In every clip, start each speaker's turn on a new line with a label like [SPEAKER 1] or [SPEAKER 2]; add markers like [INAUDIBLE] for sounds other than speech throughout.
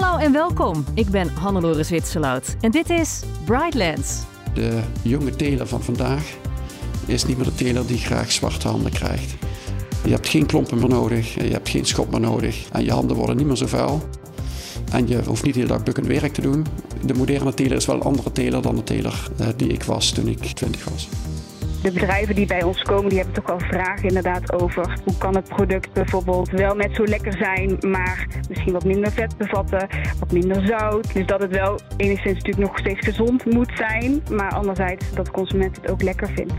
[SPEAKER 1] Hallo en welkom. Ik ben Hannelore Zwitserloot en dit is Brightlands.
[SPEAKER 2] De jonge teler van vandaag is niet meer de teler die graag zwarte handen krijgt. Je hebt geen klompen meer nodig, je hebt geen schop meer nodig en je handen worden niet meer zo vuil. En je hoeft niet de hele dag bukkend werk te doen. De moderne teler is wel een andere teler dan de teler eh, die ik was toen ik 20 was.
[SPEAKER 3] De bedrijven die bij ons komen, die hebben toch wel vragen inderdaad over hoe kan het product bijvoorbeeld wel net zo lekker zijn, maar misschien wat minder vet bevatten, wat minder zout. Dus dat het wel enigszins natuurlijk nog steeds gezond moet zijn, maar anderzijds dat de consument het ook lekker vindt.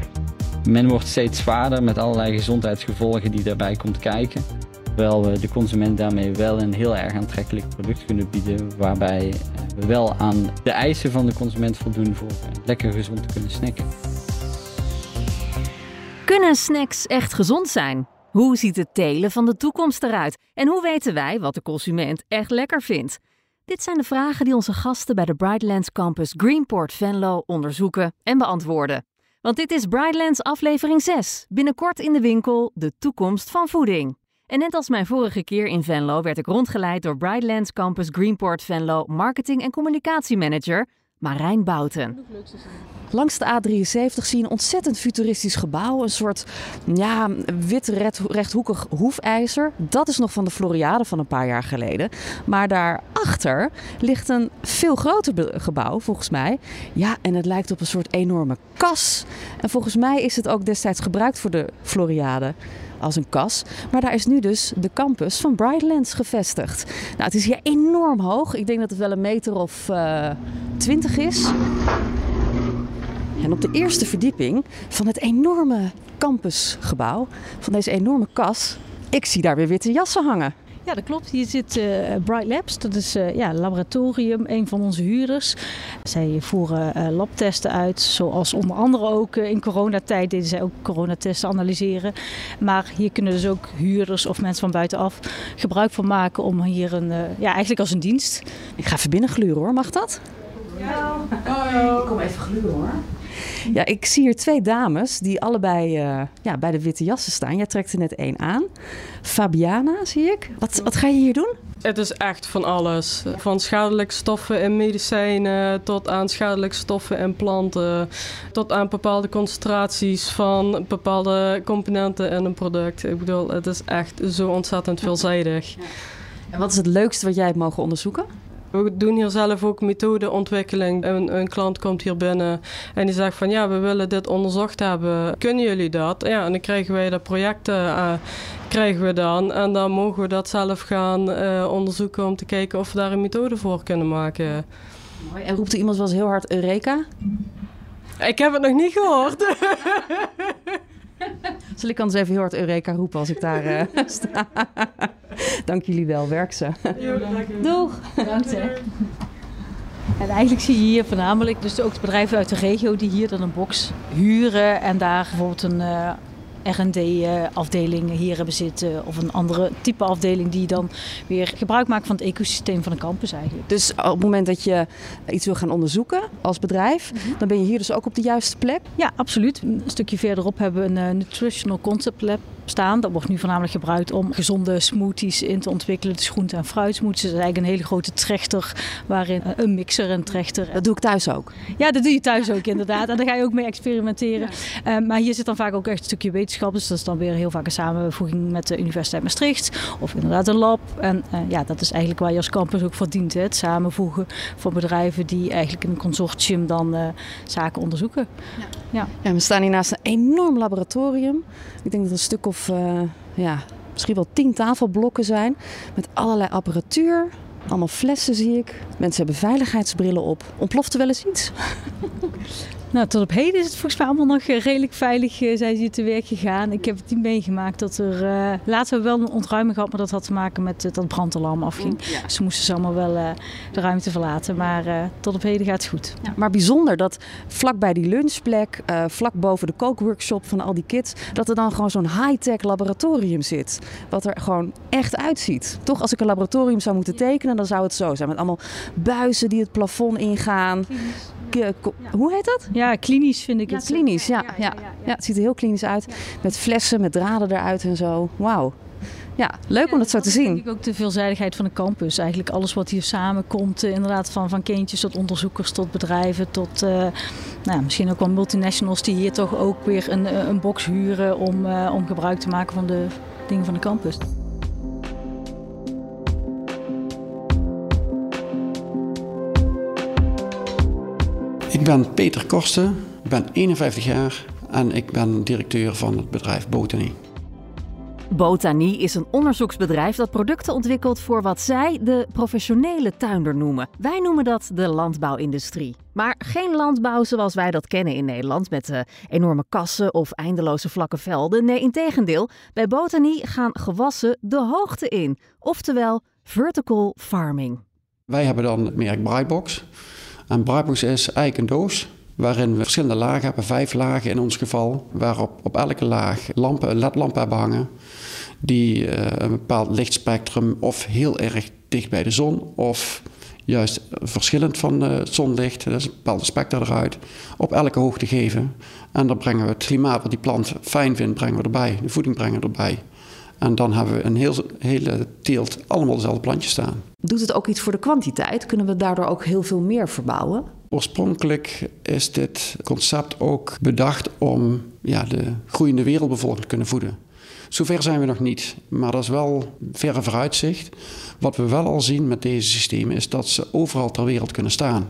[SPEAKER 4] Men wordt steeds zwaarder met allerlei gezondheidsgevolgen die daarbij komt kijken. Terwijl we de consument daarmee wel een heel erg aantrekkelijk product kunnen bieden, waarbij we wel aan de eisen van de consument voldoen voor lekker gezond te kunnen snacken.
[SPEAKER 1] Kunnen snacks echt gezond zijn? Hoe ziet het telen van de toekomst eruit? En hoe weten wij wat de consument echt lekker vindt? Dit zijn de vragen die onze gasten bij de Brightlands Campus Greenport Venlo onderzoeken en beantwoorden. Want dit is Brightlands aflevering 6. Binnenkort in de winkel de toekomst van voeding. En net als mijn vorige keer in Venlo werd ik rondgeleid door Brightlands Campus Greenport Venlo marketing- en communicatiemanager Marijn Bouten.
[SPEAKER 5] Langs de A73 zie je een ontzettend futuristisch gebouw. Een soort ja, wit rechthoekig hoefijzer. Dat is nog van de Floriade van een paar jaar geleden. Maar daarachter ligt een veel groter gebouw, volgens mij. Ja, en het lijkt op een soort enorme kas. En volgens mij is het ook destijds gebruikt voor de Floriade als een kas. Maar daar is nu dus de campus van Brightlands gevestigd. Nou, het is hier enorm hoog. Ik denk dat het wel een meter of uh, twintig is. En op de eerste verdieping van het enorme campusgebouw, van deze enorme kas, ik zie daar weer witte jassen hangen.
[SPEAKER 6] Ja, dat klopt. Hier zit uh, Bright Labs. Dat is uh, ja, laboratorium, een van onze huurders. Zij voeren uh, labtesten uit, zoals onder andere ook in coronatijd deden zij ook coronatesten analyseren. Maar hier kunnen dus ook huurders of mensen van buitenaf gebruik van maken om hier een, ja, eigenlijk als een dienst.
[SPEAKER 5] Ik ga even binnen gluren hoor, mag dat?
[SPEAKER 6] Ja. Hoi.
[SPEAKER 5] Ik kom even gluren hoor. Ja, ik zie hier twee dames die allebei uh, ja, bij de witte jassen staan. Jij trekt er net één aan. Fabiana, zie ik. Wat, wat ga je hier doen?
[SPEAKER 7] Het is echt van alles. Van schadelijke stoffen in medicijnen tot aan schadelijke stoffen in planten. Tot aan bepaalde concentraties van bepaalde componenten in een product. Ik bedoel, het is echt zo ontzettend [LAUGHS] veelzijdig.
[SPEAKER 5] En wat is het leukste wat jij hebt mogen onderzoeken?
[SPEAKER 7] We doen hier zelf ook methodeontwikkeling. Een, een, klant komt hier binnen en die zegt van ja, we willen dit onderzocht hebben. Kunnen jullie dat? Ja, en dan krijgen wij de projecten uh, krijgen we dan. En dan mogen we dat zelf gaan uh, onderzoeken om te kijken of we daar een methode voor kunnen maken.
[SPEAKER 5] Mooi. En roept er iemand wel eens heel hard Eureka?
[SPEAKER 7] Ik heb het nog niet gehoord. [LAUGHS]
[SPEAKER 5] Zal ik anders even heel hard Eureka roepen als ik daar uh, [LAUGHS] sta? Dank jullie wel, werk ze.
[SPEAKER 6] Doeg! Bedankt hè. En eigenlijk zie je hier voornamelijk dus ook de bedrijven uit de regio die hier dan een box huren en daar bijvoorbeeld een uh, R&D-afdeling hier hebben zitten of een andere type afdeling die dan weer gebruik maakt van het ecosysteem van de campus eigenlijk.
[SPEAKER 5] Dus op het moment dat je iets wil gaan onderzoeken als bedrijf, mm -hmm. dan ben je hier dus ook op de juiste plek?
[SPEAKER 6] Ja, absoluut. Een stukje verderop hebben we een uh, Nutritional Concept Lab staan. Dat wordt nu voornamelijk gebruikt om gezonde smoothies in te ontwikkelen. Dus groente- en fruitsmoothies. Dat is eigenlijk een hele grote trechter waarin een mixer en trechter.
[SPEAKER 5] Dat doe ik thuis ook.
[SPEAKER 6] Ja, dat doe je thuis ook inderdaad. En daar ga je ook mee experimenteren. Ja. Uh, maar hier zit dan vaak ook echt een stukje wetenschap. Dus dat is dan weer heel vaak een samenvoeging met de Universiteit Maastricht. Of inderdaad een lab. En uh, ja, dat is eigenlijk waar je als campus ook voor dient. Hè? Het samenvoegen van bedrijven die eigenlijk in een consortium dan uh, zaken onderzoeken.
[SPEAKER 5] Ja. Ja. ja, we staan hier naast een enorm laboratorium. Ik denk dat een stuk of uh, ja, misschien wel tien tafelblokken zijn. Met allerlei apparatuur. Allemaal flessen zie ik. Mensen hebben veiligheidsbrillen op. Ontploft er wel eens iets?
[SPEAKER 6] Nou, tot op heden is het volgens mij allemaal nog redelijk veilig uh, zijn ze hier te werk gegaan. Ik heb het niet meegemaakt dat er... Uh, later hebben we wel een ontruiming gehad, maar dat had te maken met uh, dat brandalarm afging. Ja. Dus moesten ze allemaal wel de ruimte verlaten. Maar tot op heden gaat het goed.
[SPEAKER 5] Ja, maar bijzonder dat vlak bij die lunchplek, vlak boven de kookworkshop van al die kids... dat er dan gewoon zo'n high-tech laboratorium zit. Wat er gewoon echt uitziet. Toch, als ik een laboratorium zou moeten tekenen, dan zou het zo zijn. Met allemaal buizen die het plafond ingaan. Hoe heet dat?
[SPEAKER 6] Ja, klinisch vind ik
[SPEAKER 5] ja,
[SPEAKER 6] het.
[SPEAKER 5] Klinisch, ja ja, ja, ja, ja. Het ziet er heel klinisch uit. Met flessen, met draden eruit en zo. Wauw.
[SPEAKER 8] Ja, leuk om dat zo te zien.
[SPEAKER 6] Ik ook de veelzijdigheid van de campus. Eigenlijk alles wat hier samenkomt. eh, Inderdaad, van, van kindjes tot onderzoekers, tot bedrijven, tot eh, nou, ja, misschien ook wel multinationals die hier toch ook weer een, eh, een box huren om, eh, om gebruik te maken van de dingen van de campus.
[SPEAKER 2] Ik ben Peter Korsten, ik ben 51 jaar en ik ben directeur van het bedrijf Botany.
[SPEAKER 5] Botanie is een onderzoeksbedrijf dat producten ontwikkelt voor wat zij de professionele tuinder noemen. Wij noemen dat de landbouwindustrie. Maar geen landbouw zoals wij dat kennen in Nederland met eh, enorme kassen of eindeloze vlakke velden. Nee, integendeel, bij Botanie gaan gewassen de hoogte in. Oftewel vertical farming.
[SPEAKER 2] Wij hebben dan het merk Brightbox. En Brightbox is eigenlijk een doos waarin we verschillende lagen hebben, vijf lagen in ons geval, waarop op elke laag lampen, ledlampen hebben hangen, die eh, een bepaald lichtspectrum of heel erg dicht bij de zon of juist verschillend van eh, het zonlicht, dus een bepaalde spectra eruit, op elke hoogte geven. En dan brengen we het klimaat wat die plant fijn vindt, brengen we erbij, de voeding brengen we erbij. En dan hebben we een heel, hele teelt allemaal dezelfde plantjes staan.
[SPEAKER 8] Doet het ook iets voor de kwantiteit? Kunnen we daardoor ook heel veel meer verbouwen?
[SPEAKER 2] Oorspronkelijk is dit concept ook bedacht om ja, de groeiende wereldbevolking te kunnen voeden. Zover zijn we nog niet, maar dat is wel verre vooruitzicht. Wat we wel al zien met deze systemen is dat ze overal ter wereld kunnen staan.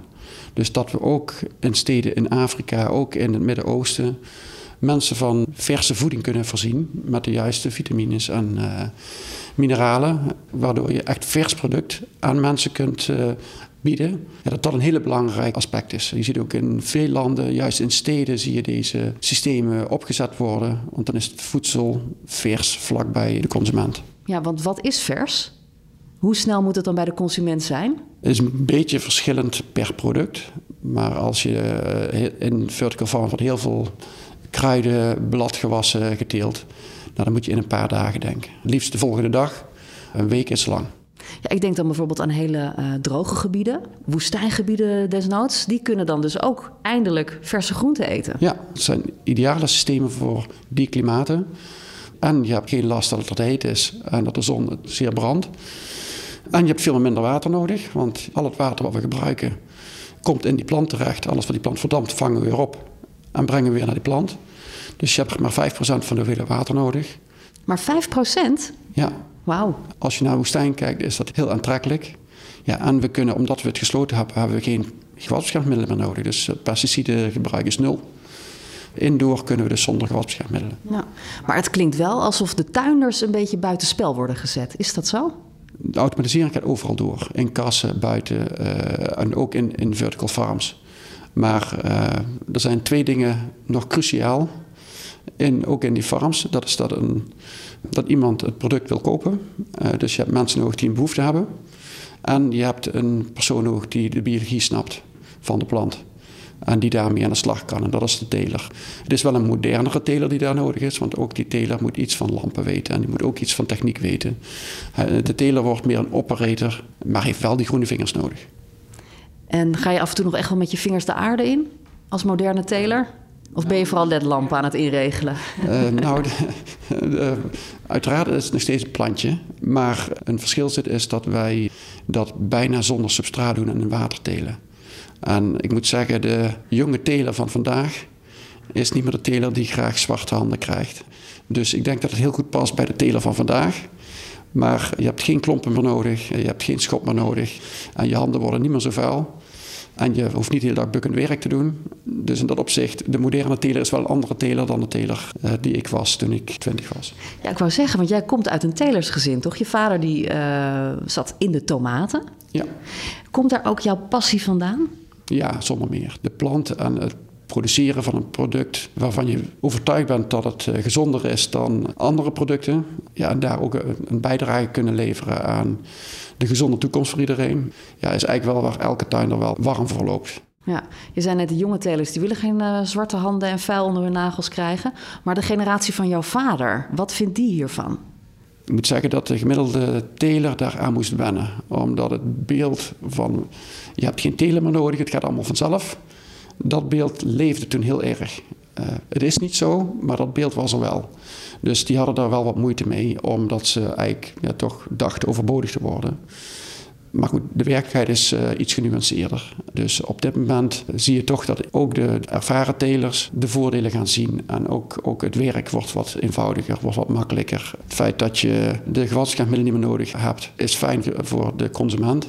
[SPEAKER 2] Dus dat we ook in steden in Afrika, ook in het Midden-Oosten, mensen van verse voeding kunnen voorzien met de juiste vitamines en uh, mineralen, waardoor je echt vers product aan mensen kunt uh, bieden. Ja, dat dat een hele belangrijk aspect is. Je ziet ook in veel landen, juist in steden, zie je deze systemen opgezet worden. Want dan is het voedsel vers vlakbij de consument.
[SPEAKER 8] Ja, want wat is vers? Hoe snel moet het dan bij de consument zijn?
[SPEAKER 2] Het is een beetje verschillend per product. Maar als je in vertical farm wordt heel veel kruiden, bladgewassen geteeld. Nou, dan moet je in een paar dagen denken. Liefst de volgende dag. Een week is lang.
[SPEAKER 8] Ja, ik denk dan bijvoorbeeld aan hele uh, droge gebieden, woestijngebieden desnoods. Die kunnen dan dus ook eindelijk verse groenten eten.
[SPEAKER 2] Ja, het zijn ideale systemen voor die klimaten. En je hebt geen last dat het te heet is en dat de zon zeer brandt. En je hebt veel minder water nodig, want al het water wat we gebruiken komt in die plant terecht. Alles wat die plant verdampt, vangen we weer op en brengen we weer naar die plant. Dus je hebt maar 5% van de hoeveelheid water nodig.
[SPEAKER 8] Maar 5%?
[SPEAKER 2] Ja.
[SPEAKER 8] Wauw.
[SPEAKER 2] Als je naar de woestijn kijkt, is dat heel aantrekkelijk. Ja, en we kunnen, omdat we het gesloten hebben, hebben we geen gewasbeschermingsmiddelen meer nodig. Dus pesticidengebruik is nul. Indoor kunnen we dus zonder gewasbeschermingsmiddelen.
[SPEAKER 8] Ja. Maar het klinkt wel alsof de tuinders een beetje buitenspel worden gezet. Is dat zo?
[SPEAKER 2] De automatisering gaat overal door. In kassen, buiten uh, en ook in, in vertical farms. Maar uh, er zijn twee dingen nog cruciaal. In, ook in die farms. Dat is dat, een, dat iemand het product wil kopen. Uh, dus je hebt mensen nodig die een behoefte hebben. En je hebt een persoon nodig die de biologie snapt van de plant. En die daarmee aan de slag kan. En dat is de teler. Het is wel een modernere teler die daar nodig is. Want ook die teler moet iets van lampen weten. En die moet ook iets van techniek weten. De teler wordt meer een operator. Maar heeft wel die groene vingers nodig.
[SPEAKER 8] En ga je af en toe nog echt wel met je vingers de aarde in? Als moderne teler? Of ben je vooral ledlampen aan het inregelen?
[SPEAKER 2] Uh, nou, de, de, uiteraard is het nog steeds een plantje. Maar een verschil zit is dat wij dat bijna zonder substraat doen en in water telen. En ik moet zeggen, de jonge teler van vandaag is niet meer de teler die graag zwarte handen krijgt. Dus ik denk dat het heel goed past bij de teler van vandaag. Maar je hebt geen klompen meer nodig, je hebt geen schop meer nodig. En je handen worden niet meer zo vuil. En je hoeft niet de hele dag bukkend werk te doen. Dus in dat opzicht, de moderne teler is wel een andere teler dan de teler uh, die ik was toen ik 20 was.
[SPEAKER 8] Ja, ik wou zeggen, want jij komt uit een telersgezin, toch? Je vader die uh, zat in de tomaten.
[SPEAKER 2] Ja.
[SPEAKER 8] Komt daar ook jouw passie vandaan?
[SPEAKER 2] Ja, zonder meer. De plant en het produceren van een product waarvan je overtuigd bent dat het uh, gezonder is dan andere producten. Ja, en daar ook een, bijdrage kunnen leveren aan de gezonde toekomst voor iedereen. Ja, is eigenlijk wel waar elke tuinder wel warm voor loopt.
[SPEAKER 8] Ja, je zei net, de jonge telers die willen geen uh, zwarte handen en vuil onder hun nagels krijgen. Maar de generatie van jouw vader, wat vindt die hiervan?
[SPEAKER 2] Ik moet zeggen dat de gemiddelde teler daaraan moest wennen. Omdat het beeld van, je hebt geen teler meer nodig, het gaat allemaal vanzelf. Dat beeld leefde toen heel erg. het is niet zo, maar dat beeld was er wel. Dus die hadden daar wel wat moeite mee, omdat ze eigenlijk ja, toch dachten overbodig te worden. Maar goed, de werkelijkheid is uh, iets genuanceerder. Dus op dit moment zie je toch dat ook de ervaren telers de voordelen gaan zien. En ook, ook het werk wordt wat eenvoudiger, wordt wat makkelijker. Het feit dat je de gewasbeschermingsmiddelen niet meer nodig hebt, is fijn voor de consument.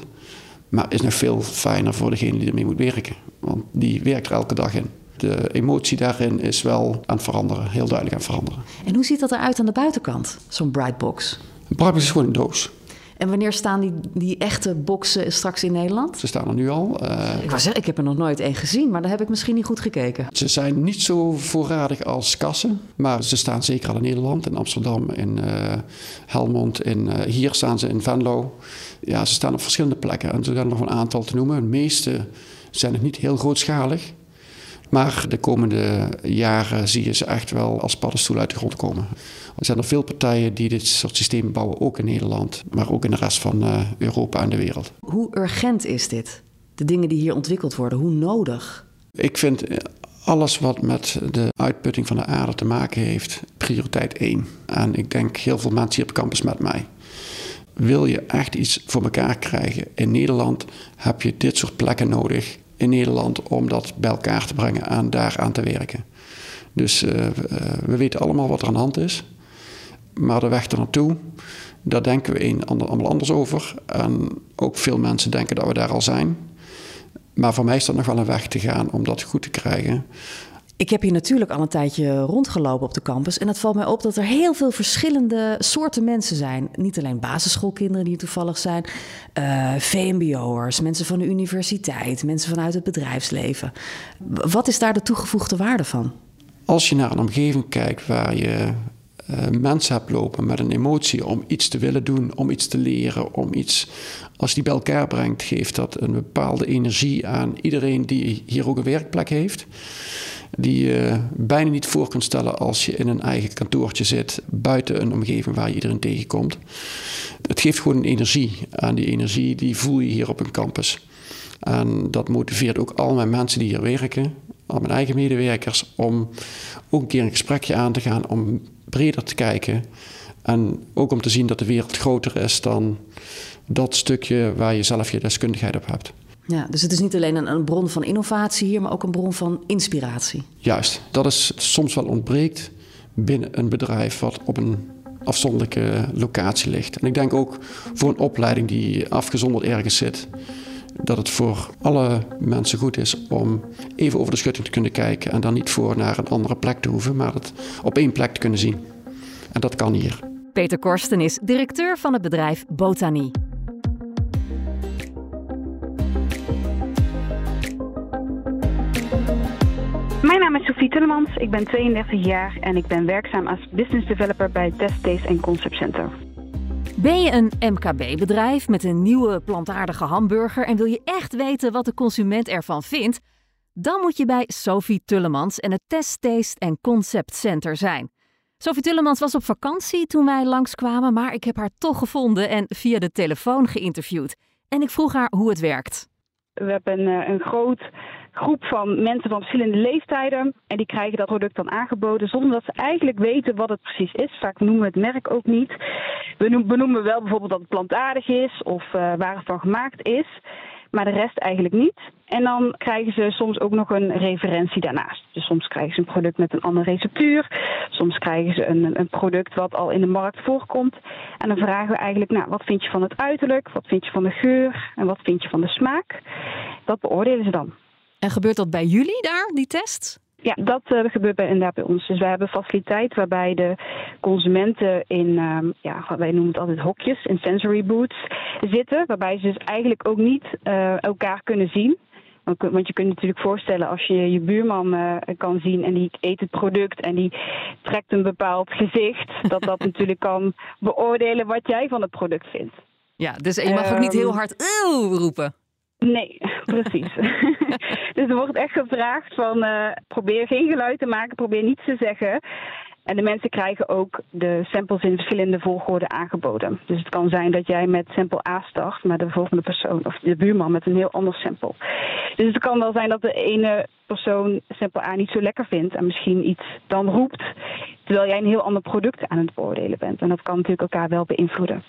[SPEAKER 2] Maar is nog veel fijner voor degene die ermee moet werken. Want die werkt er elke dag in. De emotie daarin is wel aan het veranderen, heel duidelijk aan het veranderen.
[SPEAKER 8] En hoe ziet dat eruit aan de buitenkant, zo'n Brightbox?
[SPEAKER 2] Een Brightbox is gewoon een doos.
[SPEAKER 8] En wanneer staan die, die echte boxen straks in Nederland?
[SPEAKER 2] Ze staan er nu al. Uh,
[SPEAKER 8] ik wou zeggen, ik heb er nog nooit één gezien, maar daar heb ik misschien niet goed gekeken.
[SPEAKER 2] Ze zijn niet zo voorradig als kassen, maar ze staan zeker al in Nederland, in Amsterdam, in uh, Helmond, in, uh, hier staan ze in Venlo. Ja, ze staan op verschillende plekken en er zijn nog een aantal te noemen. De meeste zijn nog niet heel grootschalig. Maar de komende jaren zie je ze echt wel als paddenstoel uit de grond komen. Er zijn er veel partijen die dit soort systemen bouwen, ook in Nederland, maar ook in de rest van uh, Europa en de wereld.
[SPEAKER 8] Hoe urgent is dit? De dingen die hier ontwikkeld worden, hoe nodig?
[SPEAKER 2] Ik vind eh, alles wat met de uitputting van de aarde te maken heeft, prioriteit 1. En ik denk heel veel mensen hier op campus met mij. Wil je echt iets voor elkaar krijgen in Nederland, heb je dit soort plekken nodig in Nederland om dat bij elkaar te brengen en daaraan te werken. Dus uh, we weten allemaal wat er aan de hand is. Maar de weg er naartoe, daar denken we een, allemaal anders over. En ook veel mensen denken dat we daar al zijn. Maar voor mij is dat nog wel een weg te gaan om dat goed te krijgen.
[SPEAKER 8] Ik heb hier natuurlijk al een tijdje rondgelopen op de campus. En het valt mij op dat er heel veel verschillende soorten mensen zijn. Niet alleen basisschoolkinderen die toevallig zijn, uh, VMBO'ers, mensen van de universiteit, mensen vanuit het bedrijfsleven. Wat is daar de toegevoegde waarde van?
[SPEAKER 2] Als je naar een omgeving kijkt waar je uh, mensen hebt lopen met een emotie om iets te willen doen, om iets te leren, om iets. Als die bij elkaar brengt, geeft dat een bepaalde energie aan iedereen die hier ook een werkplek heeft die je bijna niet voor kunt stellen als je in een eigen kantoortje zit, buiten een omgeving waar je iedereen tegenkomt. Het geeft gewoon een energie. En die energie die voel je hier op een campus. En dat motiveert ook al mijn mensen die hier werken, al mijn eigen medewerkers, om ook een keer een gesprekje aan te gaan, om breder te kijken. En ook om te zien dat de wereld groter is dan dat stukje waar je zelf je deskundigheid op hebt.
[SPEAKER 8] Ja, dus het is niet alleen een, een, bron van innovatie hier, maar ook een bron van inspiratie.
[SPEAKER 2] Juist, dat is soms wel ontbreekt binnen een bedrijf wat op een afzonderlijke locatie ligt. En ik denk ook voor een opleiding die afgezonderd ergens zit, dat het voor alle mensen goed is om even over de schutting te kunnen kijken en dan niet voor naar een andere plek te hoeven, maar het op één plek te kunnen zien. En dat kan hier.
[SPEAKER 5] Peter Korsten is directeur van het bedrijf Botanie.
[SPEAKER 3] Mijn naam is Sofie Tullemans, ik ben 32 jaar en ik ben werkzaam als business developer bij Test Taste en Concept Center.
[SPEAKER 5] Ben je een MKB-bedrijf met een nieuwe plantaardige hamburger en wil je echt weten wat de consument ervan vindt? Dan moet je bij Sophie Tullemans en het Test Taste en Concept Center zijn. Sophie Tullemans was op vakantie toen wij langskwamen, maar ik heb haar toch gevonden en via de telefoon geïnterviewd. En ik vroeg haar hoe het werkt.
[SPEAKER 3] We hebben een, eh, een groot groep van mensen van verschillende leeftijden. En die krijgen dat product dan aangeboden zonder dat ze eigenlijk weten wat het precies is. Vaak noemen we het merk ook niet. We benoemen wel bijvoorbeeld dat het plantaardig is of uh, waar het van gemaakt is. Maar de rest eigenlijk niet. En dan krijgen ze soms ook nog een referentie daarnaast. Dus soms krijgen ze een product met een andere receptuur. Soms krijgen ze een, een product wat al in de markt voorkomt. En dan vragen we eigenlijk, nou, wat vind je van het uiterlijk? Wat vind je van de geur? En wat vind je van de smaak? Dat beoordelen ze dan.
[SPEAKER 5] En gebeurt dat bij jullie daar, die test?
[SPEAKER 3] Ja, dat uh, gebeurt bij, inderdaad bij ons. Dus wij hebben faciliteit waarbij de consumenten in, uh, ja, wij noemen het altijd hokjes, in sensory booths zitten. Waarbij ze dus eigenlijk ook niet uh, elkaar kunnen zien. Want je kunt je natuurlijk voorstellen als je je buurman uh, kan zien en die eet het product en die trekt een bepaald gezicht, [LAUGHS] dat dat natuurlijk kan beoordelen wat jij van het product vindt.
[SPEAKER 5] Ja, dus je mag um, ook niet heel hard roepen.
[SPEAKER 3] Nee, [LAUGHS] precies. [LAUGHS] dus er wordt echt gevraagd van uh, probeer geen geluid te maken, probeer niets te zeggen. En de mensen krijgen ook de samples in verschillende volgorde aangeboden. Dus het kan zijn dat jij met sample A start, maar de volgende persoon of de buurman met een heel ander sample. Dus het kan wel zijn dat de ene persoon simpel A niet zo lekker vindt en misschien iets dan roept, terwijl jij een heel ander product aan het beoordelen bent. En dat kan natuurlijk elkaar wel beïnvloeden.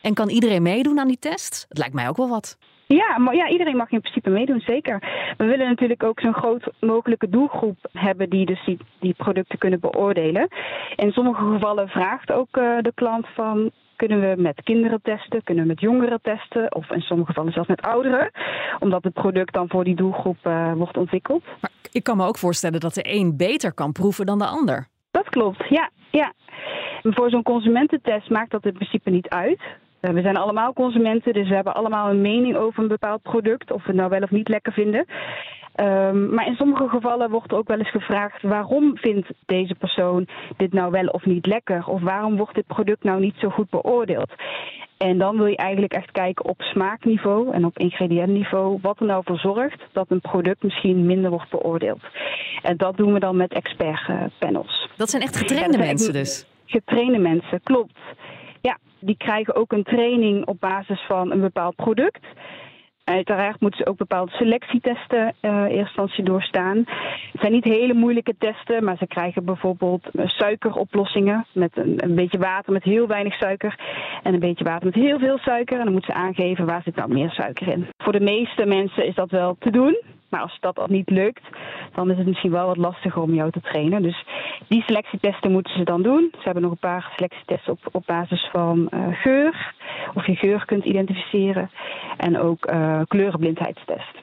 [SPEAKER 5] En kan iedereen meedoen aan die test? Het lijkt mij ook wel wat.
[SPEAKER 3] Ja, maar ja, iedereen mag in principe meedoen, zeker. We willen natuurlijk ook zo'n groot mogelijke doelgroep hebben die dus die, die producten kunnen beoordelen. In sommige gevallen vraagt ook uh, de klant van kunnen we met kinderen testen, kunnen we met jongeren testen of in sommige gevallen zelfs met ouderen, omdat het product dan voor die doelgroep uh, wordt ontwikkeld.
[SPEAKER 5] Maar ik kan me ook voorstellen dat de een beter kan proeven dan de ander.
[SPEAKER 3] Dat klopt, ja. ja. Voor zo'n consumententest maakt dat in principe niet uit. Eh, we zijn allemaal consumenten, dus we hebben allemaal een mening over een bepaald product, of we het nou wel of niet lekker vinden. Um, maar in sommige gevallen wordt ook wel eens gevraagd waarom vindt deze persoon dit nou wel of niet lekker? Of waarom wordt dit product nou niet zo goed beoordeeld? En dan wil je eigenlijk echt kijken op smaakniveau en op ingrediëntniveau wat er nou voor zorgt dat een product misschien minder wordt beoordeeld. En dat doen we dan met expertpanels.
[SPEAKER 5] Dat zijn echt getrainde mensen dus?
[SPEAKER 3] Getrainde mensen, klopt. Ja, die krijgen ook een training op basis van een bepaald product. Uiteraard moeten ze ook bepaalde selectietesten uh, in eerste instantie doorstaan. Het zijn niet hele moeilijke testen, maar ze krijgen bijvoorbeeld eh, suikeroplossingen met een, een, beetje water met heel weinig suiker en een beetje water met heel veel suiker. En dan moeten ze aangeven waar zit nou meer suiker in. Voor de meeste mensen is dat wel te doen. Maar als dat al niet lukt, dan is het misschien wel wat lastiger om jou te trainen. Dus die selectietesten moeten ze dan doen. Ze hebben nog een paar selectietesten op, op basis van uh, geur. Of je geur kunt identificeren. En ook uh, kleurenblindheidstest.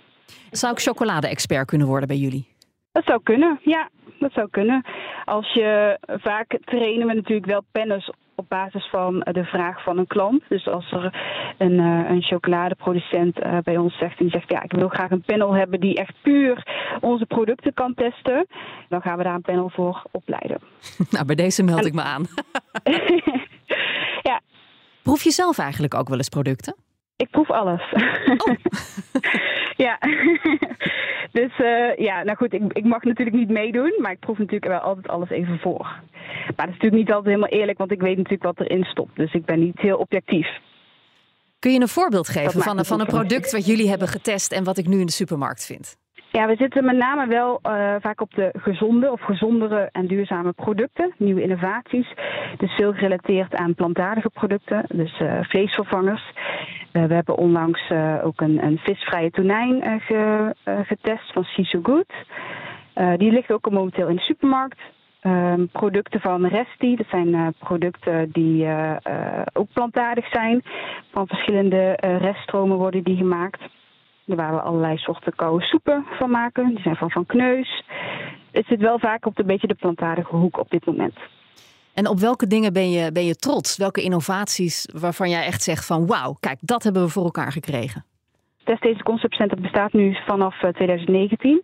[SPEAKER 5] Zou ik chocolade-expert kunnen worden bij jullie?
[SPEAKER 3] Dat zou kunnen, ja. Dat zou kunnen. Als je vaak trainen we natuurlijk wel pennis op basis van de vraag van een klant. Dus als er een, uh, een chocoladeproducent uh, bij ons zegt en die zegt ja, ik wil graag een panel hebben die echt puur onze producten kan testen, dan gaan we daar een panel voor opleiden. [LAUGHS]
[SPEAKER 5] Nou, bij deze meld en... ik me aan. [LAUGHS]
[SPEAKER 3] ja.
[SPEAKER 5] Proef je zelf eigenlijk ook wel eens producten?
[SPEAKER 3] Ik proef alles.
[SPEAKER 5] Oh. [LAUGHS]
[SPEAKER 3] ja. [LAUGHS] dus uh, ja, nou goed, ik, ik mag natuurlijk niet meedoen, maar ik proef natuurlijk wel altijd alles even voor. Maar dat is natuurlijk niet altijd helemaal eerlijk, want ik weet natuurlijk wat erin stopt. Dus ik ben niet heel objectief.
[SPEAKER 5] Kun je een voorbeeld geven van, van een product wat jullie hebben getest en wat ik nu in de supermarkt vind?
[SPEAKER 3] Ja, we zitten met name wel uh, vaak op de gezonde of gezondere en duurzame producten, nieuwe innovaties. Dus veel gerelateerd aan plantaardige producten, dus uh, vleesvervangers. Uh, we hebben onlangs ook een, een, visvrije tonijn ge, getest van Siso Good. die ligt ook momenteel in de supermarkt. Um, producten van Resti, dat zijn producten die ook plantaardig zijn. Van verschillende reststromen worden die gemaakt. Waar we allerlei soorten koude soepen van maken. Die zijn van Van Kneus. Het zit wel vaak op een beetje de plantaardige hoek op dit moment.
[SPEAKER 5] En op welke dingen ben je, ben je trots? Welke innovaties waarvan jij echt zegt van wauw, kijk, dat hebben we voor elkaar gekregen?
[SPEAKER 3] Deze conceptcenter bestaat nu vanaf 2019. In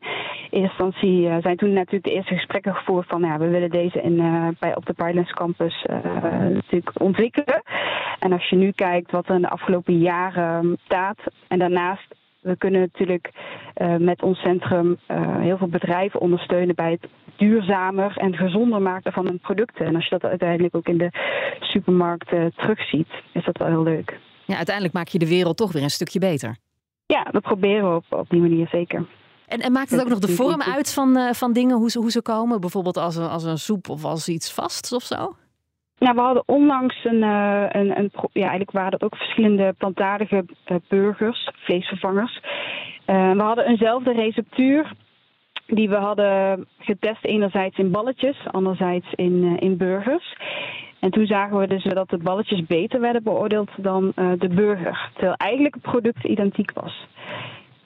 [SPEAKER 3] eerste instantie zijn toen natuurlijk de eerste gesprekken gevoerd van ja, we willen deze in, uh, bij, op de Brightlands Campus uh, natuurlijk ontwikkelen. En als je nu kijkt wat er in de afgelopen jaren staat en daarnaast we kunnen natuurlijk uh, met ons centrum uh, heel veel bedrijven ondersteunen bij het duurzamer en gezonder maken van hun producten. En als je dat uiteindelijk ook in de supermarkt uh, terugziet, is dat wel heel leuk.
[SPEAKER 5] Ja, uiteindelijk maak je de wereld toch weer een stukje beter.
[SPEAKER 3] Ja, dat proberen we op, op die manier zeker.
[SPEAKER 5] En, en maakt het ook nog de vorm uit van, van dingen, hoe ze, hoe ze komen? Bijvoorbeeld als een, als een soep of als iets vast of zo?
[SPEAKER 3] Nou, we hadden onlangs een, uh, een, ja, eigenlijk waren dat ook verschillende plantaardige uh, burgers, vleesvervangers. Uh, we hadden eenzelfde receptuur die we hadden getest enerzijds in balletjes, anderzijds in, in burgers. En toen zagen we dus dat de balletjes beter werden beoordeeld dan de burger, terwijl eigenlijk het product identiek was.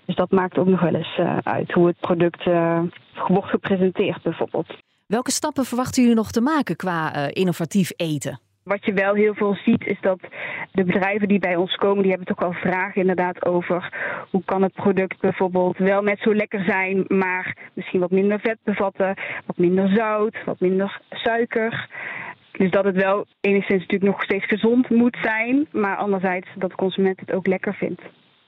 [SPEAKER 3] Dus dat maakt ook nog wel eens uit hoe het product wordt gepresenteerd bijvoorbeeld.
[SPEAKER 5] Welke stappen verwachten jullie nog te maken qua uh, innovatief eten?
[SPEAKER 3] Wat je wel heel veel ziet is dat de bedrijven die bij ons komen, die hebben toch wel vragen inderdaad over hoe kan het product bijvoorbeeld wel net zo lekker zijn, maar misschien wat minder vet bevatten, wat minder zout, wat minder suiker. Dus dat het wel enigszins natuurlijk nog steeds gezond moet zijn, maar anderzijds dat de consument het ook lekker vindt.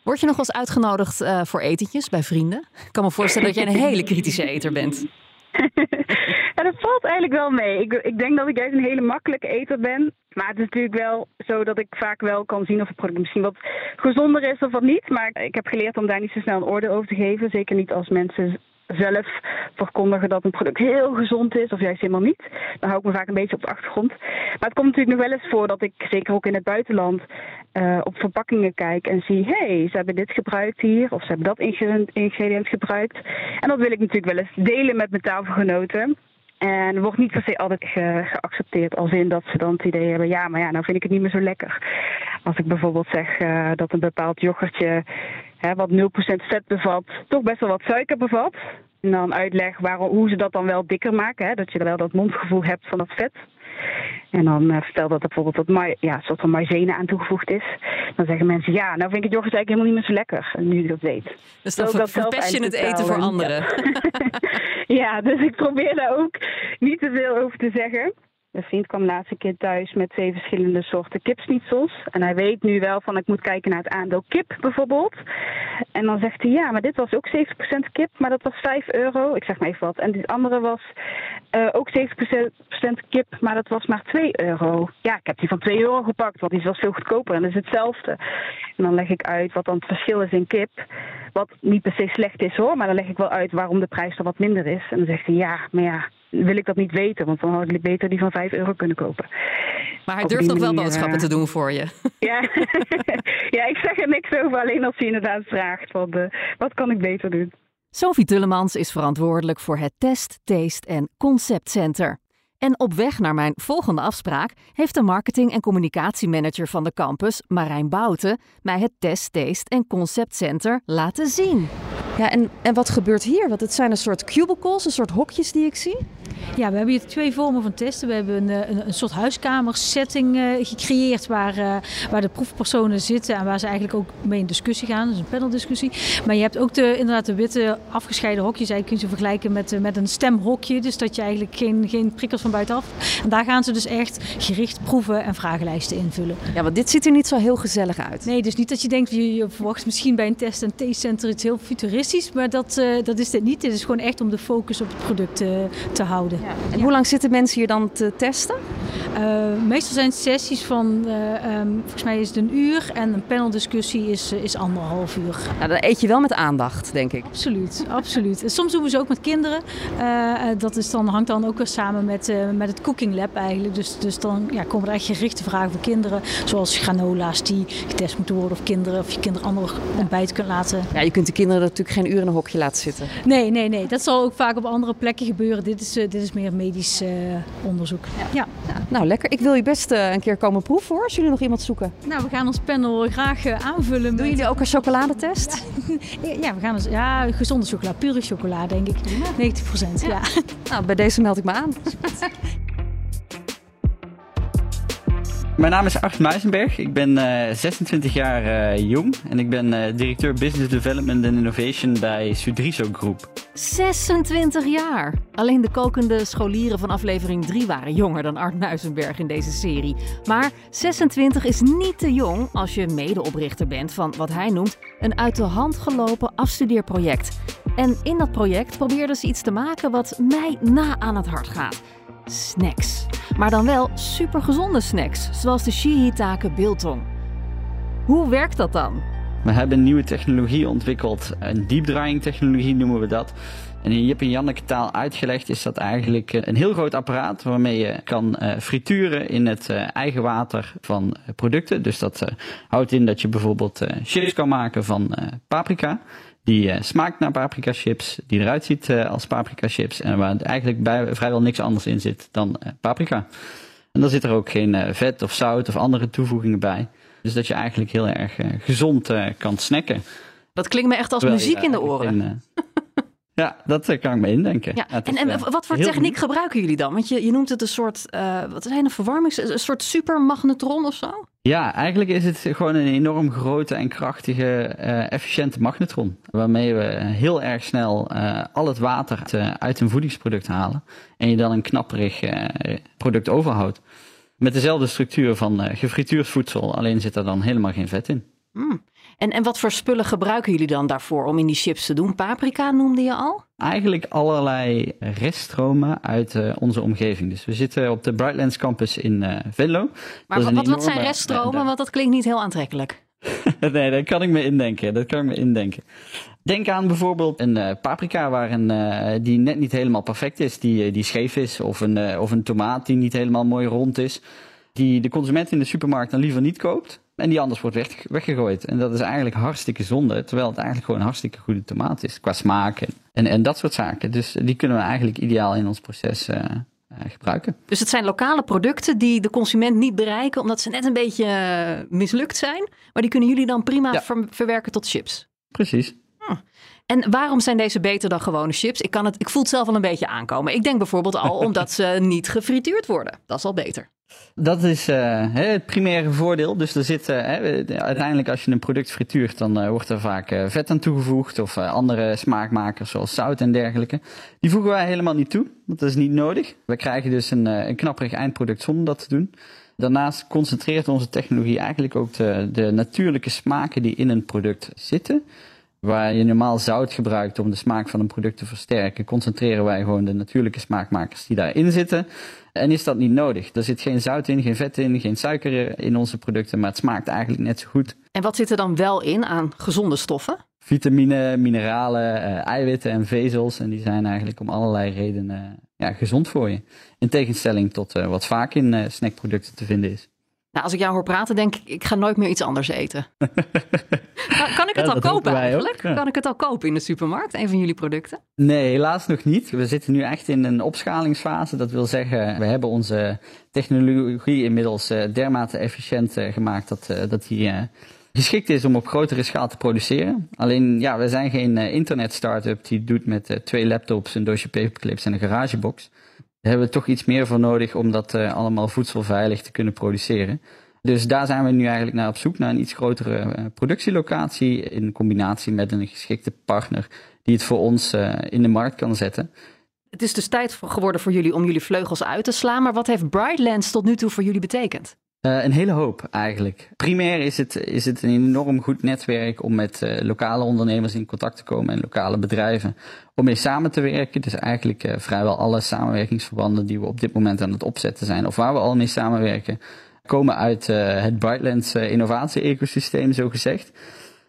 [SPEAKER 5] Word je nog wel eens uitgenodigd uh, voor etentjes bij vrienden? Ik kan me voorstellen dat jij een hele kritische eter bent. [LAUGHS]
[SPEAKER 3] ja, dat valt eigenlijk wel mee. Ik, ik denk dat ik juist een hele makkelijke eter ben. Maar het is natuurlijk wel zo dat ik vaak wel kan zien of het product misschien wat gezonder is of wat niet. Maar ik heb geleerd om daar niet zo snel een oordeel over te geven. Zeker niet als mensen zelf verkondigen dat een product heel gezond is of juist helemaal niet. Dan hou ik me vaak een beetje op de achtergrond. Maar het komt natuurlijk nog wel eens voor dat ik, zeker ook in het buitenland, uh, op verpakkingen kijk en zie, hey, ze hebben dit gebruikt hier of ze hebben dat ingrediënt gebruikt. En dat wil ik natuurlijk wel eens delen met mijn tafelgenoten. En wordt niet per se altijd ge geaccepteerd als in dat ze dan het idee hebben, ja, maar ja, nou vind ik het niet meer zo lekker. Als ik bijvoorbeeld zeg uh, dat een bepaald yoghurtje hè, wat 0% vet bevat, toch best wel wat suiker bevat. En dan uitleg waarom, hoe ze dat dan wel dikker maken, hè, dat je wel dat mondgevoel hebt van dat vet. En dan uh, vertel dat er bijvoorbeeld wat ja, een soort van maïzena aan toegevoegd is. Dan zeggen mensen, ja, nou vind ik het yoghurt eigenlijk helemaal niet meer zo lekker. En nu ik dat weet.
[SPEAKER 5] Dus dan ver verpest je het eten voor anderen. [LAUGHS]
[SPEAKER 3] ja, dus ik probeer daar ook niet te veel over te zeggen. Een vriend kwam laatste keer thuis met twee verschillende soorten kipsnietsels. En hij weet nu wel van ik moet kijken naar het aandeel kip bijvoorbeeld. En dan zegt hij ja, maar dit was ook 70% kip, maar dat was 5 euro. Ik zeg maar even wat. En dit andere was uh, ook 70% kip, maar dat was maar 2 euro. Ja, ik heb die van 2 euro gepakt, want die was veel goedkoper en dat is hetzelfde. En dan leg ik uit wat dan het verschil is in kip. Wat niet per se slecht is hoor, maar dan leg ik wel uit waarom de prijs er wat minder is. En dan zegt hij ja, maar ja, wil ik dat niet weten, want dan had ik beter die van 5 euro kunnen kopen.
[SPEAKER 5] Maar hij durft nog wel boodschappen te doen voor je. [LAUGHS]
[SPEAKER 3] Ja. [LAUGHS] ja, ik zeg er niks over, alleen als hij inderdaad vraagt wat, uh, wat kan ik beter doen.
[SPEAKER 5] Sophie Tullemans is verantwoordelijk voor het Test, Taste en Concept Center. En op weg naar mijn volgende afspraak heeft de marketing- en communicatiemanager van de campus, Marijn Bouten, mij het Test, Taste en Concept Center laten zien.
[SPEAKER 8] Ja, en, en wat gebeurt hier? Want het zijn een soort cubicles, een soort hokjes die ik zie.
[SPEAKER 6] Ja, we hebben hier twee vormen van testen. We hebben een, eh, een, een soort huiskamersetting uh, gecreëerd waar, uh, waar de proefpersonen zitten en waar ze eigenlijk ook mee in discussie gaan. Dus een paneldiscussie. Maar je hebt ook de, inderdaad de witte afgescheiden hokjes. Eigenlijk kun je ze vergelijken met, met een stemhokje. Dus dat je eigenlijk geen, geen prikkels van buitenaf. En daar gaan ze dus echt gericht proeven en vragenlijsten invullen.
[SPEAKER 8] Ja, want dit ziet er niet zo heel gezellig uit.
[SPEAKER 6] Nee, dus niet dat je denkt, je, je verwacht misschien bij een test en taste center iets heel futuristisch. Maar dat, dat is dit niet. Dit is gewoon echt om de focus op het product te houden.
[SPEAKER 8] Ja. En hoe lang zitten mensen hier dan te testen?
[SPEAKER 6] Uh, meestal zijn het sessies van, uh, um, volgens mij is het een uur en een paneldiscussie is, uh, is anderhalf uur.
[SPEAKER 8] Nou, dan eet je wel met aandacht, denk ik.
[SPEAKER 6] Absoluut, absoluut. Soms doen we ze ook met kinderen. dat is dan, hangt dan ook weer samen met, met het Cooking Lab eigenlijk. Dus, dus dan ja, komen er echt gerichte vragen voor kinderen. Zoals granola's die getest moeten worden of kinderen. Of je kinderen ander ontbijt kunt laten.
[SPEAKER 8] Ja, je kunt de kinderen natuurlijk geen uur in een hokje laten zitten.
[SPEAKER 6] Nee, nee, nee. Dat zal ook vaak op andere plekken gebeuren. Dit is, dit is meer medisch onderzoek.
[SPEAKER 8] Ja. ja. ja. Nou, lekker. Ik wil je best uh, een keer komen proeven hoor, als jullie nog iemand zoeken.
[SPEAKER 6] Nou, we gaan ons panel graag uh, aanvullen.
[SPEAKER 8] Doen
[SPEAKER 6] met...
[SPEAKER 8] jullie ook een chocoladetest? [LAUGHS]
[SPEAKER 6] Ja, ja, we gaan eens, ja, gezonde chocola, pure chocola denk ik. 90 procent, ja. ja.
[SPEAKER 8] Nou, bij deze meld ik me aan.
[SPEAKER 4] Mijn naam is Art Muizenberg. Ik ben uh, 26 jaar uh, jong en ik ben uh, directeur Business Development and Innovation bij Sudriso Groep.
[SPEAKER 5] 26 jaar! Alleen de kokende scholieren van aflevering 3 waren jonger dan Art Muizenberg in deze serie. Maar 26 is niet te jong als je medeoprichter bent van wat hij noemt een uit de hand gelopen afstudeerproject. En in dat project probeerden ze iets te maken wat mij na aan het hart gaat snacks. Maar dan wel supergezonde snacks, zoals de Shihitake biltong. Hoe werkt dat dan?
[SPEAKER 4] We hebben nieuwe technologie ontwikkeld, een deep drying technologie noemen we dat. En in Jip en Janneke taal uitgelegd is dat eigenlijk een heel groot apparaat waarmee je kan uh, frituren in het uh, eigen water van producten. Dus dat houdt in dat je bijvoorbeeld chips kan maken van paprika die uh, smaakt naar paprika chips, die eruit ziet uh, als paprika chips en waar eigenlijk bij, vrijwel niks anders in zit dan uh, paprika. En dan zit er ook geen vet of zout of andere toevoegingen bij. Dus dat je eigenlijk heel erg gezond kan snacken.
[SPEAKER 5] Dat klinkt me echt als muziek in de oren.
[SPEAKER 4] In, [LAUGHS] ja, dat kan ik me indenken.
[SPEAKER 5] Ja. en, en wat voor techniek gebruiken jullie dan? Want je, je noemt het een soort, wat zijn een verwarmings, een soort supermagnetron of zo?
[SPEAKER 4] Ja, eigenlijk is het gewoon een enorm grote en krachtige, uh, efficiënte magnetron. Waarmee we heel erg snel uh, al het water uit een voedingsproduct halen. En je dan een knapperig product overhoudt. Met dezelfde structuur van gefrituurd voedsel, alleen zit er dan helemaal geen vet in.
[SPEAKER 5] Mm. En, en wat voor spullen gebruiken jullie dan daarvoor om in die chips te doen? Paprika noemde je al?
[SPEAKER 4] Eigenlijk allerlei reststromen uit uh, onze omgeving. Dus we zitten op de Brightlands campus in uh, Venlo.
[SPEAKER 5] Maar wat, wat zijn reststromen? Want dat klinkt niet heel aantrekkelijk. [LAUGHS]
[SPEAKER 4] nee, dat kan ik me indenken. Dat kan ik me indenken. Denk aan bijvoorbeeld een uh, paprika waar een, uh, die net niet helemaal perfect is, die, die scheef is. Of een, of een tomaat die niet helemaal mooi rond is. Die de consument in de supermarkt dan liever niet koopt. En die anders wordt weg, weggegooid. En dat is eigenlijk hartstikke zonde. Terwijl het eigenlijk gewoon een hartstikke goede tomaat is. Qua smaak en, en, dat soort zaken. Dus die kunnen we eigenlijk ideaal in ons proces gebruiken.
[SPEAKER 5] Dus het zijn lokale producten die de consument niet bereiken omdat ze net een beetje mislukt zijn. Maar die kunnen jullie dan prima ja. ver verwerken tot chips.
[SPEAKER 4] Precies.
[SPEAKER 5] Hm. En waarom zijn deze beter dan gewone chips? Ik, kan het, ik voel het zelf al een beetje aankomen. Ik denk bijvoorbeeld al [LAUGHS] omdat ze niet gefrituurd worden. Dat is al beter.
[SPEAKER 4] Dat is uh, het primaire voordeel. Dus er zit, uh, uiteindelijk als je een product frituurt, dan uh, wordt er vaak vet aan toegevoegd of andere smaakmakers zoals zout en dergelijke. Die voegen wij helemaal niet toe, want dat is niet nodig. We krijgen dus een, een knapperig eindproduct zonder dat te doen. Daarnaast concentreert onze technologie eigenlijk ook de, de natuurlijke smaken die in een product zitten. Waar je normaal zout gebruikt om de smaak van een product te versterken, concentreren wij gewoon de natuurlijke smaakmakers die daarin zitten. En is dat niet nodig? Er zit geen zout in, geen vet in, geen suiker in onze producten, maar het smaakt eigenlijk net zo goed.
[SPEAKER 5] En wat zit er dan wel in aan gezonde stoffen?
[SPEAKER 4] Vitamine, mineralen, uh, eiwitten en vezels. En die zijn eigenlijk om allerlei redenen ja, gezond voor je. In tegenstelling tot uh, wat vaak in uh, snackproducten te vinden is.
[SPEAKER 5] Nou, als ik jou hoor praten, denk ik, ik ga nooit meer iets anders eten. [LAUGHS] kan, kan, ik het
[SPEAKER 4] Ja,
[SPEAKER 5] al kopen eigenlijk?
[SPEAKER 4] ja.
[SPEAKER 5] Kan ik het al kopen in de supermarkt, een van jullie producten?
[SPEAKER 4] Nee, helaas nog niet. We zitten nu echt in een opschalingsfase. Dat wil zeggen, we hebben onze technologie inmiddels eh, dermate efficiënt eh, gemaakt dat, eh, dat die geschikt is om op grotere schaal te produceren. Alleen, ja, we zijn geen internet-startup die doet met twee laptops, een doosje paperclips en een garagebox. Daar hebben we toch iets meer voor nodig om dat eh, allemaal voedselveilig te kunnen produceren. Dus daar zijn we nu eigenlijk naar op zoek, naar een iets grotere eh, productielocatie in combinatie met een geschikte partner die het voor ons eh, in de markt kan zetten.
[SPEAKER 5] Het is dus tijd geworden voor jullie om jullie vleugels uit te slaan. Maar wat heeft Brightlands tot nu toe voor jullie betekend?
[SPEAKER 4] Eh, een hele hoop eigenlijk. Primair is het, is het een enorm goed netwerk om met eh, lokale ondernemers in contact te komen en lokale bedrijven om mee samen te werken. Dus eigenlijk eh, vrijwel alle samenwerkingsverbanden die we op dit moment aan het opzetten zijn of waar we al mee samenwerken, komen uit het Brightlands innovatie-ecosysteem, zo gezegd.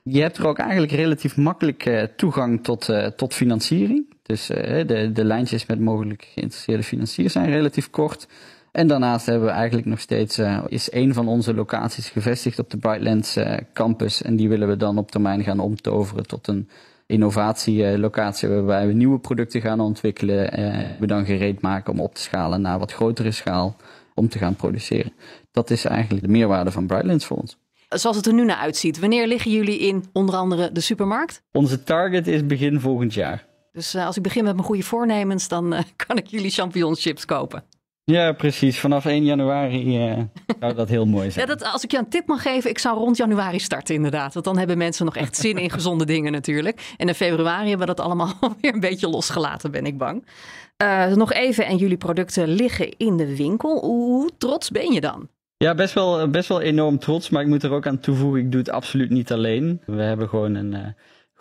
[SPEAKER 4] Je hebt er ook eigenlijk relatief makkelijk toegang tot, tot financiering. Dus de, de lijntjes met mogelijk geïnteresseerde financiers zijn relatief kort. En daarnaast hebben we eigenlijk nog steeds, eh, is een van onze locaties gevestigd op de Brightlands eh, campus. En die willen we dan op termijn gaan omtoveren tot een innovatielocatie waarbij we nieuwe producten gaan ontwikkelen. Eh, we dan gereed maken om op te schalen naar wat grotere schaal om te gaan produceren. Dat is eigenlijk de meerwaarde van Brightlands voor ons.
[SPEAKER 5] Zoals het er nu naar uitziet, wanneer liggen jullie in onder andere de supermarkt?
[SPEAKER 4] Onze target is begin volgend jaar.
[SPEAKER 5] Dus als ik begin met mijn goede voornemens, dan [LAUGHS] kan ik jullie champignonschips kopen.
[SPEAKER 4] Ja, precies. Vanaf 1 januari eh, [LAUGHS] zou dat heel mooi
[SPEAKER 5] Ja,
[SPEAKER 4] zijn.
[SPEAKER 5] dat, als ik je een tip mag geven, ik zou rond januari starten inderdaad. Want dan hebben mensen nog echt zin in [LAUGHS] gezonde dingen natuurlijk. En in februari hebben we dat allemaal [LAUGHS] weer een beetje losgelaten, ben ik bang. Eh, nog even, en jullie producten liggen in de winkel. Hoe trots ben je dan?
[SPEAKER 4] Ja, best wel, best wel enorm trots, maar ik moet er ook aan toevoegen, ik doe het absoluut niet alleen. We hebben gewoon een eh,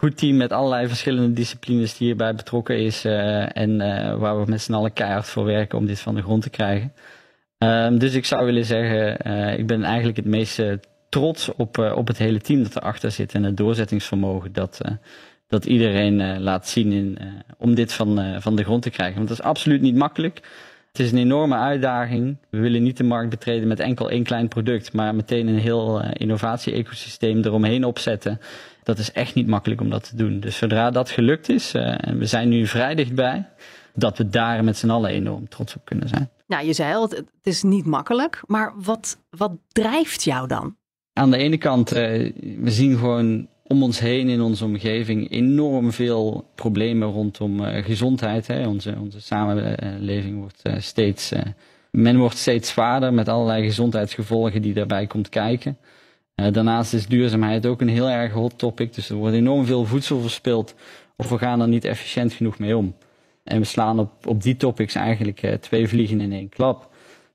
[SPEAKER 4] goed team met allerlei verschillende disciplines die hierbij betrokken is eh, en eh, waar we met z'n allen keihard voor werken om dit van de grond te krijgen. Ehm, dus ik zou willen zeggen, eh, ik ben eigenlijk het meest trots op, op het hele team dat erachter zit en het doorzettingsvermogen dat, dat iedereen laat zien in, om dit van, van de grond te krijgen. Want dat is absoluut niet makkelijk. Het is een enorme uitdaging. We willen niet de markt betreden met enkel één klein product, maar meteen een heel innovatie-ecosysteem eromheen opzetten. Dat is echt niet makkelijk om dat te doen. Dus zodra dat gelukt is, eh, en we zijn nu vrij dichtbij, dat we daar met z'n allen enorm trots op kunnen zijn.
[SPEAKER 5] Nou, je zei al, het, is niet makkelijk. Maar wat, wat drijft jou dan?
[SPEAKER 4] Aan de ene kant, eh, we zien gewoon om ons heen in onze omgeving enorm veel problemen rondom eh, gezondheid. Hè. Onze, onze samenleving wordt steeds, men wordt steeds zwaarder met allerlei gezondheidsgevolgen die daarbij komt kijken. Eh, daarnaast is duurzaamheid ook een heel erg hot topic. Dus er wordt enorm veel voedsel verspild of we gaan er niet efficiënt genoeg mee om. En we slaan op, op die topics eigenlijk eh, twee vliegen in één klap.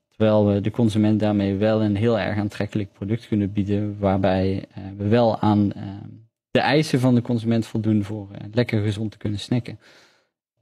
[SPEAKER 4] Terwijl we de consument daarmee wel een heel erg aantrekkelijk product kunnen bieden, waarbij uh, we wel aan uh, de eisen van de consument voldoen voor lekker gezond te kunnen snacken.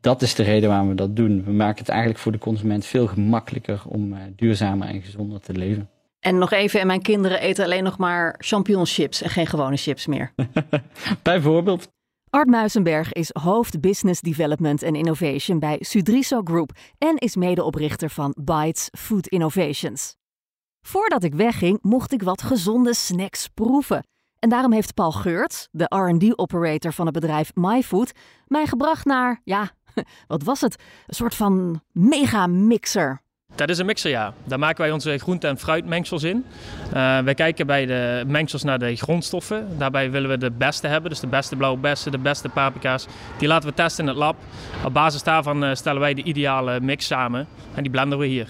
[SPEAKER 4] Dat is de reden waarom we dat doen. We maken het eigenlijk voor de consument veel gemakkelijker om duurzamer en gezonder te leven.
[SPEAKER 8] En nog even, en mijn kinderen eten alleen nog maar champignonchips en geen gewone chips meer. [LAUGHS]
[SPEAKER 4] Bijvoorbeeld.
[SPEAKER 5] Art Muizenberg is hoofd Business Development en Innovation bij Sudriso Group en is medeoprichter van Bites Food Innovations. Voordat ik wegging, mocht ik wat gezonde snacks proeven. En daarom heeft Paul Geurt, de RD-operator van het bedrijf MyFood, mij gebracht naar, ja, [LAUGHS] wat was het? Een soort van mega mixer.
[SPEAKER 9] Dat is een mixer, ja. Daar maken wij onze groente- en fruitmengsels in. Uh, wij kijken bij de mengsels naar de grondstoffen. Daarbij willen we de beste hebben, dus de beste blauwe bessen, de beste paprika's. Die laten we testen in het lab. Op basis daarvan uh, stellen wij de ideale mix samen en die blenden we hier.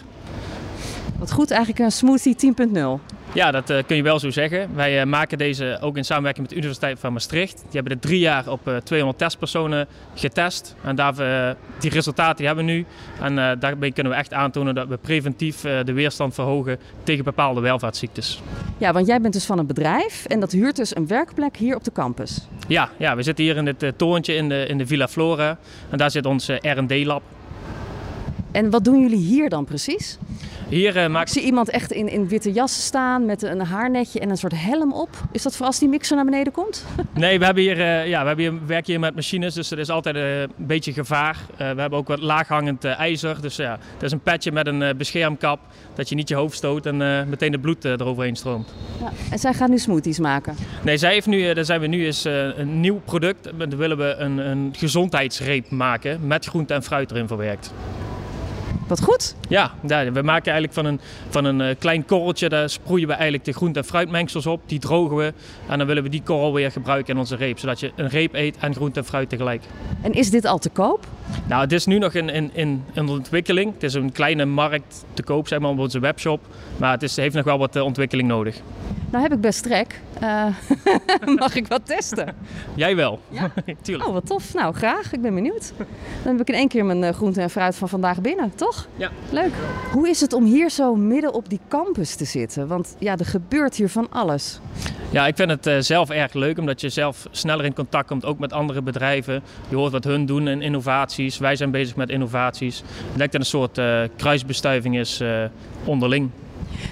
[SPEAKER 8] Wat goed, eigenlijk een smoothie 10.0.
[SPEAKER 9] Ja, dat uh, kun je wel zo zeggen. Wij uh, maken deze ook in samenwerking met de Universiteit van Maastricht. Die hebben er drie jaar op uh, 200 testpersonen getest. En daar, die resultaten die hebben we nu. En daarmee kunnen we echt aantonen dat we preventief de weerstand verhogen tegen bepaalde welvaartsziektes.
[SPEAKER 8] Ja, want jij bent dus van een bedrijf en dat huurt dus een werkplek hier op de campus.
[SPEAKER 9] Ja, ja we zitten hier in dit torentje in de, in de Villa Flora. En daar zit ons R&D-lab.
[SPEAKER 8] En wat doen jullie hier dan precies?
[SPEAKER 9] Hier uh,
[SPEAKER 8] maakt... Ik zie iemand echt in, in witte jas staan met een haarnetje en een soort helm op. Is dat voor als die mixer naar beneden komt? [LAUGHS]
[SPEAKER 9] nee, we, hebben hier, uh, ja, we hebben hier, werken hier met machines, dus er is altijd uh, een beetje gevaar. we hebben ook wat laaghangend ijzer. Dus ja, dat is een petje met een beschermkap, dat je niet je hoofd stoot en meteen het bloed eroverheen stroomt.
[SPEAKER 8] Ja, en zij gaat nu smoothies maken?
[SPEAKER 9] Nee, zij heeft nu, daar zijn we nu is een nieuw product. Daar willen we een, een gezondheidsreep maken met groente en fruit erin verwerkt.
[SPEAKER 8] Wat goed.
[SPEAKER 9] Ja, ja, we maken eigenlijk van een, van een uh, klein korreltje, daar sproeien we eigenlijk de groente- en fruitmengsels op. Die drogen we en dan willen we die korrel weer gebruiken in onze reep. Zodat je een reep eet en groente en fruit tegelijk.
[SPEAKER 8] En is dit al te koop?
[SPEAKER 9] Nou, het is nu nog in, in, in, in ontwikkeling. Het is een kleine markt te koop, zeg maar, op onze webshop. Maar het is, heeft nog wel wat uh, ontwikkeling nodig.
[SPEAKER 8] Nou heb ik best trek. Uh, [LAUGHS] mag ik wat testen?
[SPEAKER 9] Jij wel.
[SPEAKER 8] Ja? [LAUGHS]
[SPEAKER 9] Tuurlijk.
[SPEAKER 8] Oh, wat tof. Nou, graag. Ik ben benieuwd. Dan heb ik in één keer mijn groente en fruit van vandaag binnen, toch?
[SPEAKER 9] Ja.
[SPEAKER 8] Leuk. Hoe is het om hier zo midden op die campus te zitten? Want ja, er gebeurt hier van alles.
[SPEAKER 9] Ja, ik vind het uh, zelf erg leuk omdat je zelf sneller in contact komt, ook met andere bedrijven. Je hoort wat hun doen in innovaties. Wij zijn bezig met innovaties. Ik denk dat het een soort uh, kruisbestuiving is uh, onderling.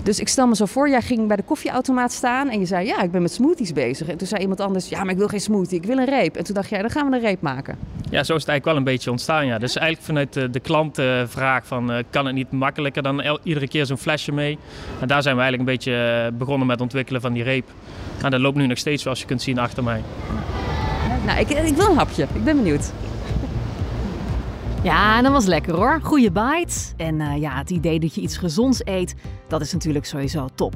[SPEAKER 8] Dus ik stel me zo voor, jij ging bij de koffieautomaat staan en je zei, ja, ik ben met smoothies bezig. En toen zei iemand anders, ja, maar ik wil geen smoothie, ik wil een reep. En toen dacht jij, dan gaan we een reep maken.
[SPEAKER 9] Ja, zo is het eigenlijk wel een beetje ontstaan, ja. Dus eigenlijk vanuit de, de klantenvraag van, kan het niet makkelijker dan el- iedere keer zo'n flesje mee? En daar zijn we eigenlijk een beetje begonnen met het ontwikkelen van die reep. En dat loopt nu nog steeds, zoals je kunt zien, achter mij.
[SPEAKER 8] Nou, ik, ik wil een hapje. Ik ben benieuwd.
[SPEAKER 5] Ja, dat was lekker hoor. Goeie bite. En uh, ja, het idee dat je iets gezonds eet, dat is natuurlijk sowieso top.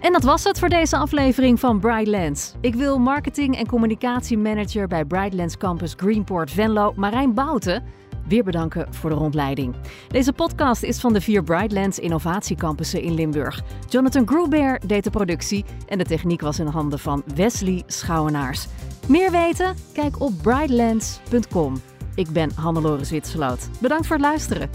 [SPEAKER 5] En dat was het voor deze aflevering van Brightlands. Ik wil marketing- en communicatiemanager bij Brightlands Campus Greenport Venlo, Marijn Bouten, weer bedanken voor de rondleiding. Deze podcast is van de vier Brightlands innovatiecampussen in Limburg. Jonathan Gruber deed de productie en de techniek was in handen van Wesley Schouwenaars. Meer weten? Kijk op brightlands.com. Ik ben Hannelore Zwitserloot. Bedankt voor het luisteren.